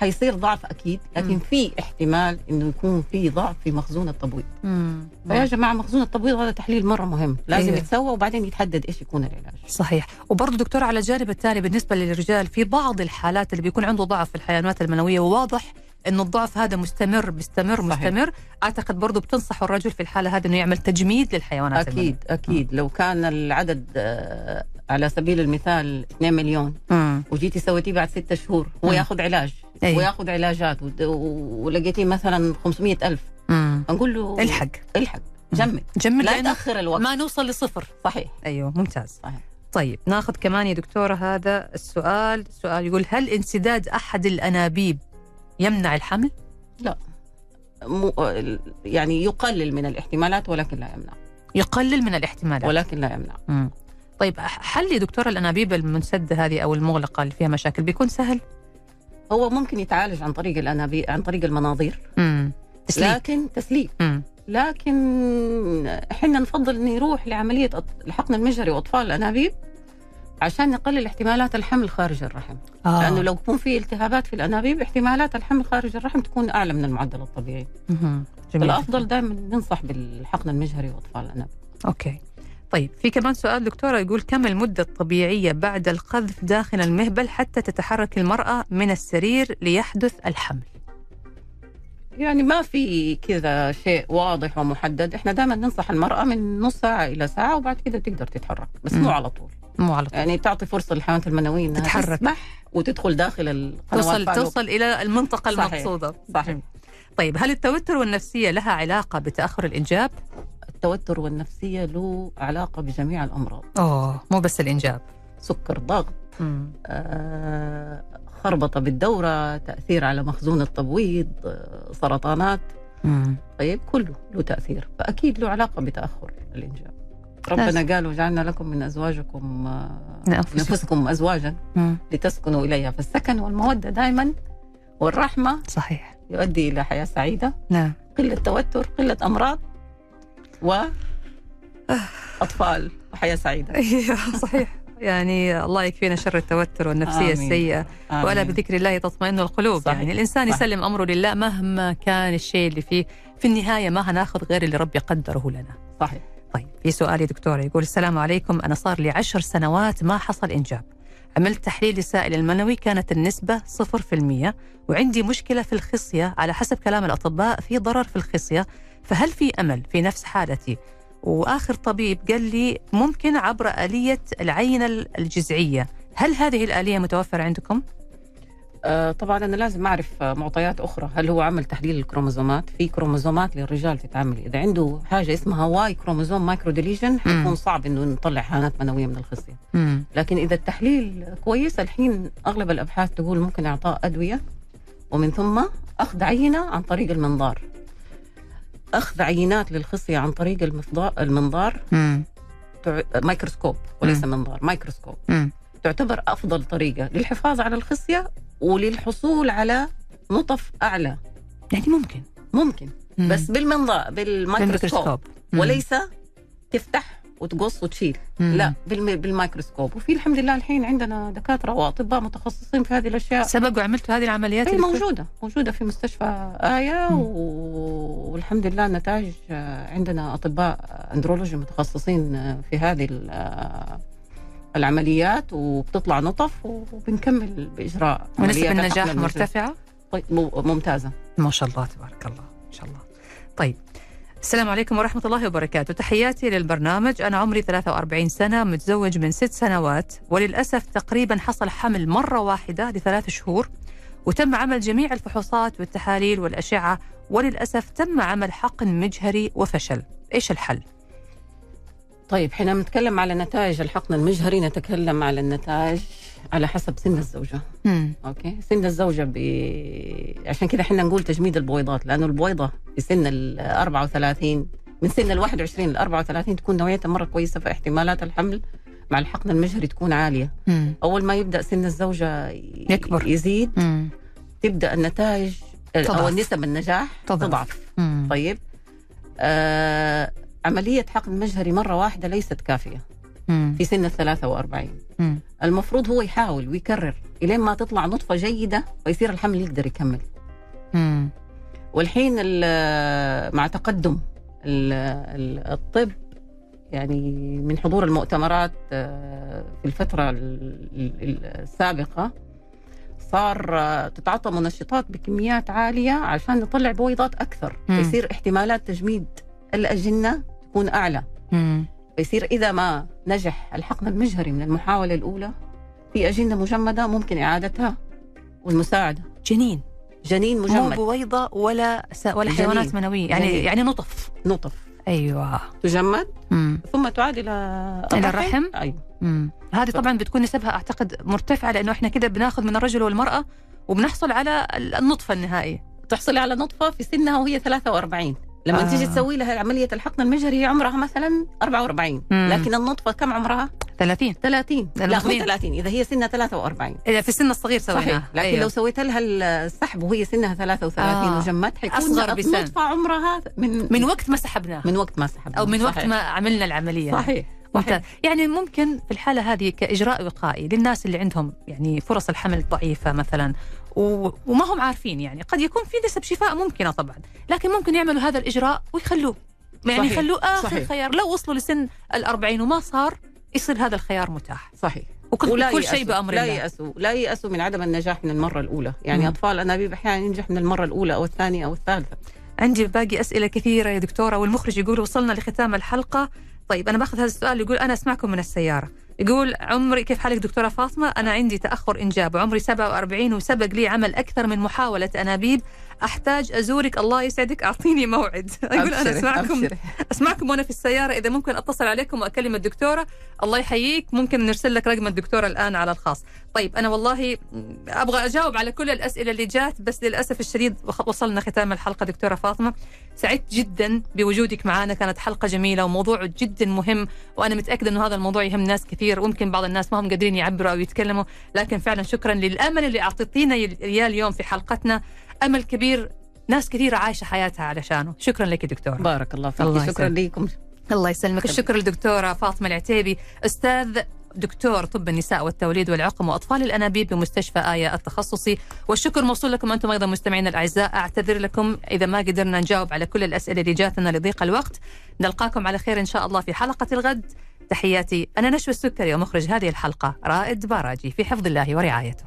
حيصير ضعف أكيد لكن مم. في احتمال إنه يكون في ضعف في مخزون التبويض. مم. فيا جماعة مخزون التبويض هذا تحليل مرة مهم. لازم إيه. يتسوى وبعدين يتحدد إيش يكون العلاج. صحيح. وبرضه دكتور على الجانب الثاني بالنسبة للرجال في بعض الحالات اللي بيكون عنده ضعف في الحيوانات المنوية وواضح إنه الضعف هذا مستمر مستمر صحيح. مستمر. أعتقد برضه بتنصحوا الرجل في الحالة هذه إنه يعمل تجميد للحيوانات أكيد أكيد. لو كان العدد آه، على سبيل المثال 2 مليون. المنوية. وجيتي سويتيه بعد ستة شهور هو مم. ياخذ علاج. أي. وياخذ علاجات ولقيتيه مثلا 500 ألف. امم نقول له الحق. الحق. جمد جمد لا تأخر الوقت. ما نوصل لصفر. صحيح. أيوه ممتاز. صحيح. طيب ناخذ كمان يا دكتورة هذا السؤال. سؤال يقول هل انسداد أحد الأنابيب يمنع الحمل؟ مو يعني يقلل من الاحتمالات ولكن لا يمنع. يقلل من الاحتمالات. ولكن لا يمنع. مم. طيب حل يا دكتوره الأنابيب المنسده هذه أو المغلقة اللي فيها مشاكل بيكون سهل؟ هو ممكن يتعالج عن طريق الأنابيب عن طريق المناظير. امم تسليك لكن تسليك مم. لكن إحنا نفضل إنه يروح لعملية الحقن المجهري وأطفال الأنابيب عشان نقلل احتمالات الحمل خارج الرحم. آه. لأنه لو يكون في التهابات في الأنابيب احتمالات الحمل خارج الرحم تكون أعلى من المعدل الطبيعي. مهم. جميل. الأفضل دائما ننصح بالحقن المجهري وأطفال الأنابيب. أوكي. طيب في كمان سؤال دكتورة يقول كم المدة الطبيعية بعد القذف داخل المهبل حتى تتحرك المرأة من السرير ليحدث الحمل؟ يعني ما في كذا شيء واضح ومحدد إحنا دائما ننصح المرأة من نص ساعة إلى ساعة وبعد كده تقدر تتحرك بس. مو على طول مو على طول يعني تعطي فرصة للحيوانات المنوية إنها تتحرك. تسبح وتدخل داخل القنوات توصل. توصل إلى المنطقة صحيح. المقصودة صحيح. طيب هل التوتر والنفسية لها علاقة بتأخر الإنجاب؟ التوتر والنفسية له علاقة بجميع الأمراض. أوه مو بس الإنجاب. سكر ضغط آه، خربطة بالدورة تأثير على مخزون التبويض آه، سرطانات. مم. طيب كله له تأثير. فأكيد له علاقة بتأخر الإنجاب. ربنا قال وجعلنا لكم من أزواجكم آه،. نفسكم ازواجا مم. لتسكنوا إليها. فالسكن والمودة دائما والرحمة صحيح. يؤدي إلى حياة سعيدة. نعم. قلة توتر قلة أمراض. واطفال وحياة سعيدة. أيوه صحيح. يعني الله يكفينا شر التوتر والنفسية آمين. السيئة. آمين. ولا بذكر الله تطمئن القلوب. صحيح. يعني الإنسان صحيح. يسلم أمره لله مهما كان الشيء اللي فيه. في النهاية ما هناخذ غير اللي ربي قدره لنا. صحيح. طيب في سؤال يا دكتورة يقول السلام عليكم. أنا صار لي عشر سنوات ما حصل إنجاب. عملت تحليل السائل المنوي كانت النسبة صفر في المية. وعندي مشكلة في الخصية. على حسب كلام الأطباء في ضرر في الخصية. فهل في أمل في نفس حالتي؟ وآخر طبيب قال لي ممكن عبر آلية العينة الجذعية هل هذه الآلية متوفرة عندكم؟ آه، طبعا أنا لازم أعرف معطيات أخرى. هل هو عمل تحليل الكروموزومات؟ في كروموزومات للرجال تتعمل إذا عنده حاجة اسمها Y chromosome microdeletion حيكون صعب إنه نطلع حيوانات منوية من الخصية. مم. لكن إذا التحليل كويس الحين أغلب الأبحاث تقول ممكن اعطاء أدوية ومن ثم أخذ عينة عن طريق المنظار. أخذ عينات للخصية عن طريق المفضا- المنظار مم. مايكروسكوب وليس منظار مايكروسكوب مم. تعتبر أفضل طريقة للحفاظ على الخصية وللحصول على نطف أعلى يعني ممكن ممكن مم. بس بالمنظار مم. وليس تفتح وتقص وتشيل مم. لا بالم- بالميكروسكوب وفي الحمد لله الحين عندنا دكاترة وأطباء متخصصين في هذه الأشياء سبق وعملتوا هذه العمليات هي؟ موجودة موجودة في مستشفى آية مم. و- والحمد لله النتائج آه، عندنا أطباء أندرولوجي متخصصين آه، في هذه ال- آه، العمليات وبتطلع نطف وبنكمل بإجراء ونسب النجاح. مرتفعة؟ طيب ممتازة ما شاء الله تبارك الله ما شاء الله طيب السلام عليكم ورحمة الله وبركاته. تحياتي للبرنامج. أنا عمري 43 سنة متزوج من ست سنوات وللأسف تقريبا حصل حمل مرة واحدة لثلاث شهور وتم عمل جميع الفحوصات والتحاليل والأشعة وللأسف تم عمل حقن مجهري وفشل. إيش الحل؟ طيب حين نتكلم على نتائج الحقن المجهري نتكلم على النتائج على حسب سن الزوجة مم. أوكي سن الزوجة ب... عشان كده إحنا نقول تجميد البويضات لأنه البويضة في سن ال 34 من سن ال 21 ل 34 تكون نوعيتها مرة كويسة فاحتمالات الحمل مع الحقن المجهري تكون عالية مم. أول ما يبدأ سن الزوجة ي- يكبر. يزيد مم. تبدأ النتائج تضعف. أو نسب النجاح تضعف. تضعف مم. طيب آه عملية حقن مجهري مرة واحدة ليست كافية مم. في سن ال 43 مم. المفروض هو يحاول ويكرر إلين ما تطلع نطفة جيدة ويصير الحمل يقدر يكمل مم. والحين ال- مع تقدم ال- ال- الطب يعني من حضور المؤتمرات آه، في الفترة ال- ال- السابقة صار آه، تتعاطى منشطات بكميات عالية عشان نطلع بويضات أكثر مم. فيصير احتمالات تجميد الأجنة تكون أعلى مم. فيصير إذا ما نجح الحقن المجهري من المحاولة الأولى في أجنة مجمدة ممكن إعادتها والمساعدة. جنين. جنين مو مجمد بويضة ولا س... ولا. حيوانات منوية. يعني جنين. يعني نطف. نطف. أيوه. تجمد. مم. ثم تعاد إلى إلى الرحم؟ أيوه. مم. هذه طبعا بتكون نسبها أعتقد مرتفعة لأنه إحنا كده بناخذ من الرجل والمرأة وبنحصل على النطفة النهائية. تحصلي على نطفة في سنها وهي 43 لما آه. تيجي تسوي لها عملية الحقن المجهري هي عمرها مثلا 44 مم. لكن النطفة كم عمرها 30 30 لا مو المفروض- 30 إذا هي سنها 43 إذا في السن الصغير سويناه صحيح لكن أيوه. لو سويت لها السحب وهي سنها 33 آه. وجمت حيكون أصغر بسن. النطفة عمرها من من وقت ما سحبناه من وقت ما سحبنا أو من وقت صحيح. ما عملنا العملية صحيح ممتاز يعني ممكن في الحالة هذه كإجراء وقائي للناس اللي عندهم يعني فرص الحمل ضعيفة مثلا. وما هم عارفين يعني قد يكون في نسب شفاء ممكنة طبعا لكن ممكن يعملوا هذا الإجراء ويخلوه يعني. يخلوه آخر صحيح. خيار لو وصلوا لسن الأربعين وما صار يصير هذا الخيار متاح صحيح وكل كل شيء. بأمر لا الله يأسوا لا يأسوا من عدم النجاح من المرة الأولى يعني مم. أطفال أنابيب أحيانا ينجح من المرة الأولى أو الثانية أو الثالثة عندي باقي أسئلة كثيرة يا دكتورة والمخرج يقول وصلنا لختام الحلقة طيب أنا بأخذ هذا السؤال يقول أنا أسمعكم من السيارة يقول عمري كيف حالك دكتورة فاطمة؟ أنا عندي تأخر إنجاب وعمري 47 وسبق لي عمل أكثر من محاولة أنابيب. أحتاج أزورك الله يسعدك أعطيني موعد. يقول أنا أسمعكم أبشري. أسمعكم وأنا في السيارة إذا ممكن أتصل عليكم وأكلم الدكتورة. الله يحييك ممكن نرسل لك رقم الدكتورة الآن على الخاص. طيب أنا والله أبغى أجاوب على كل الأسئلة اللي جات بس للأسف الشديد وصلنا ختام الحلقة دكتورة فاطمة. سعدت جدا بوجودك معنا كانت حلقة جميلة وموضوع جدا مهم وأنا متأكدة أنه هذا الموضوع يهم ناس كثير. ويمكن بعض الناس ما هم قادرين يعبروا أو يتكلموا لكن فعلا شكرا للأمل اللي أعطيتينا إياه اليوم في حلقتنا. أمل كبير ناس كثيرة عايشة حياتها علشانه. شكرا لك دكتورة. بارك الله فيك. الله شكرا. لكم الله يسلمك. الشكر للدكتورة فاطمة العتيبي. أستاذ دكتور طب النساء والتوليد والعقم وأطفال الأنابيب بمستشفى آية التخصصي. والشكر موصول لكم أنتم أيضا مستمعينا الأعزاء. أعتذر لكم إذا ما قدرنا نجاوب على كل الأسئلة اللي جاتنا لضيق الوقت. نلقاكم على خير إن شاء الله في حلقة الغد. تحياتي. أنا نشوى السكري ومخرج هذه الحلقة رائد باراجي في حفظ الله ورعايته.